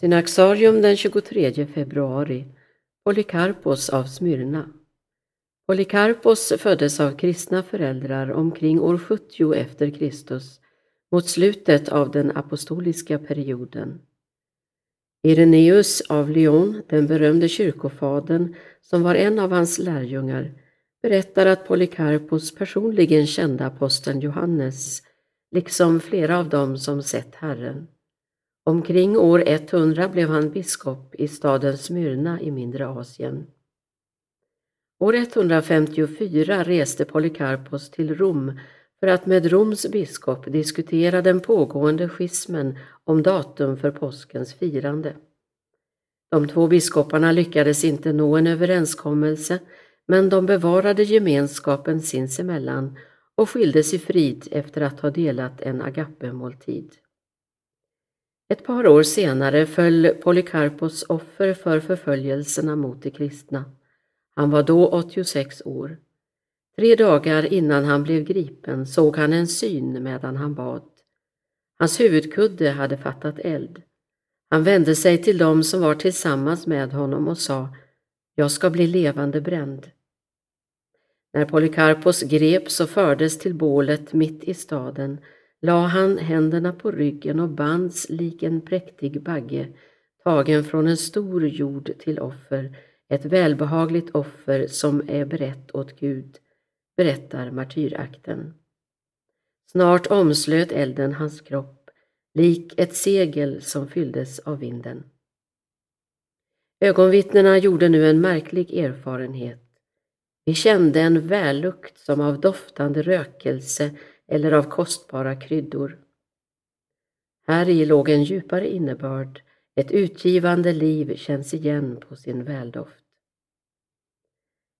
Synaxarium den 23 februari Polycarpos av Smyrna Polycarpos föddes av kristna föräldrar omkring år 70 efter Kristus mot slutet av den apostoliska perioden. Ireneus av Lyon, den berömde kyrkofadern som var en av hans lärjungar, berättar att Polycarpos personligen kände aposteln Johannes, liksom flera av dem som sett Herren. Omkring år 100 blev han biskop i staden Smyrna i mindre Asien. År 154 reste Polycarpos till Rom för att med Roms biskop diskutera den pågående schismen om datum för påskens firande. De två biskoparna lyckades inte nå en överenskommelse men de bevarade gemenskapen sinsemellan och skildes i frid efter att ha delat en agapemåltid. Ett par år senare föll Polycarpos offer för förföljelserna mot de kristna. Han var då 86 år. Tre dagar innan han blev gripen såg han en syn medan han bad. Hans huvudkudde hade fattat eld. Han vände sig till dem som var tillsammans med honom och sa Jag ska bli levande bränd. När Polycarpos greps och fördes till bålet mitt i staden la han händerna på ryggen och bands lik en präktig bagge tagen från en stor jord till offer, ett välbehagligt offer som är berett åt Gud, berättar martyrakten. Snart omslöt elden hans kropp, lik ett segel som fylldes av vinden. Ögonvittnena gjorde nu en märklig erfarenhet. Vi kände en vällukt som av doftande rökelse eller av kostbara kryddor. Här i låg en djupare innebörd, ett utgivande liv känns igen på sin väldoft.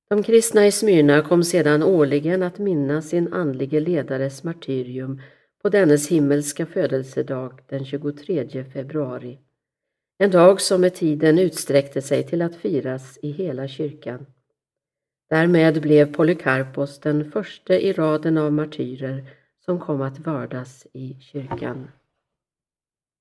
De kristna i Smyrna kom sedan årligen att minnas sin andlige ledares martyrium på dennes himmelska födelsedag den 23 februari. En dag som med tiden utsträckte sig till att firas i hela kyrkan. Därmed blev Polycarpos den första i raden av martyrer som kom att vördas i kyrkan.